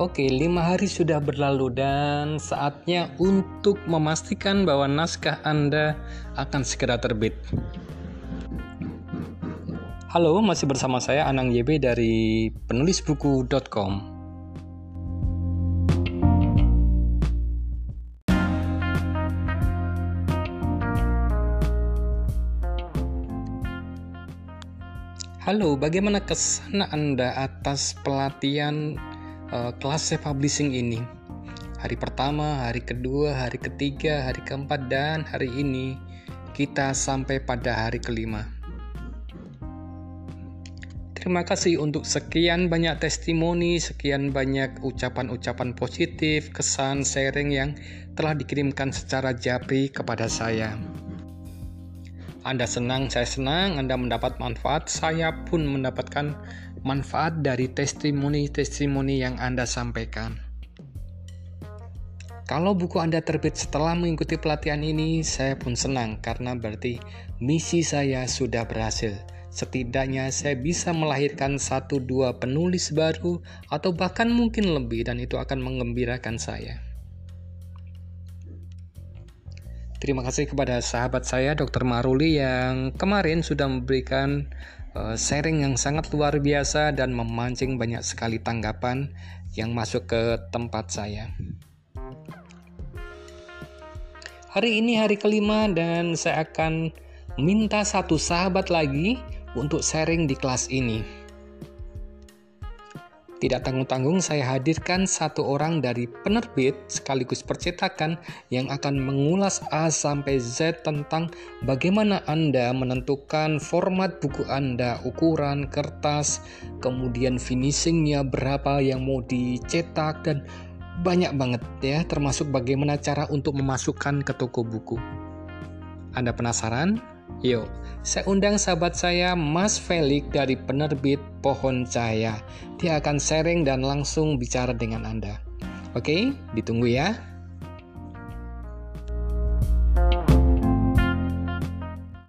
Oke, lima hari sudah berlalu dan saatnya untuk memastikan bahwa naskah Anda akan segera terbit. Halo, masih bersama saya Anang YB dari penulisbuku.com. Halo, bagaimana kesan Anda atas pelatihan uh, kelas self publishing ini. Hari pertama, hari kedua, hari ketiga, hari keempat, dan hari ini kita sampai pada hari kelima. Terima kasih untuk sekian banyak testimoni, sekian banyak ucapan-ucapan positif, kesan, sharing yang telah dikirimkan secara japri kepada saya. Anda senang, saya senang, Anda mendapat manfaat, saya pun mendapatkan manfaat dari testimoni-testimoni yang Anda sampaikan. Kalau buku Anda terbit setelah mengikuti pelatihan ini, saya pun senang karena berarti misi saya sudah berhasil. Setidaknya saya bisa melahirkan satu dua penulis baru atau bahkan mungkin lebih dan itu akan mengembirakan saya. Terima kasih kepada sahabat saya Dr. Maruli yang kemarin sudah memberikan sharing yang sangat luar biasa dan memancing banyak sekali tanggapan yang masuk ke tempat saya. Hari ini hari kelima dan saya akan minta satu sahabat lagi untuk sharing di kelas ini. Tidak tanggung-tanggung saya hadirkan satu orang dari penerbit sekaligus percetakan yang akan mengulas A sampai Z tentang bagaimana Anda menentukan format buku Anda, ukuran, kertas, kemudian finishingnya berapa yang mau dicetak dan banyak banget ya termasuk bagaimana cara untuk memasukkan ke toko buku. Anda penasaran? Yuk, saya undang sahabat saya Mas Felix dari penerbit Pohon Cahaya. Dia akan sharing dan langsung bicara dengan Anda. Oke, ditunggu ya.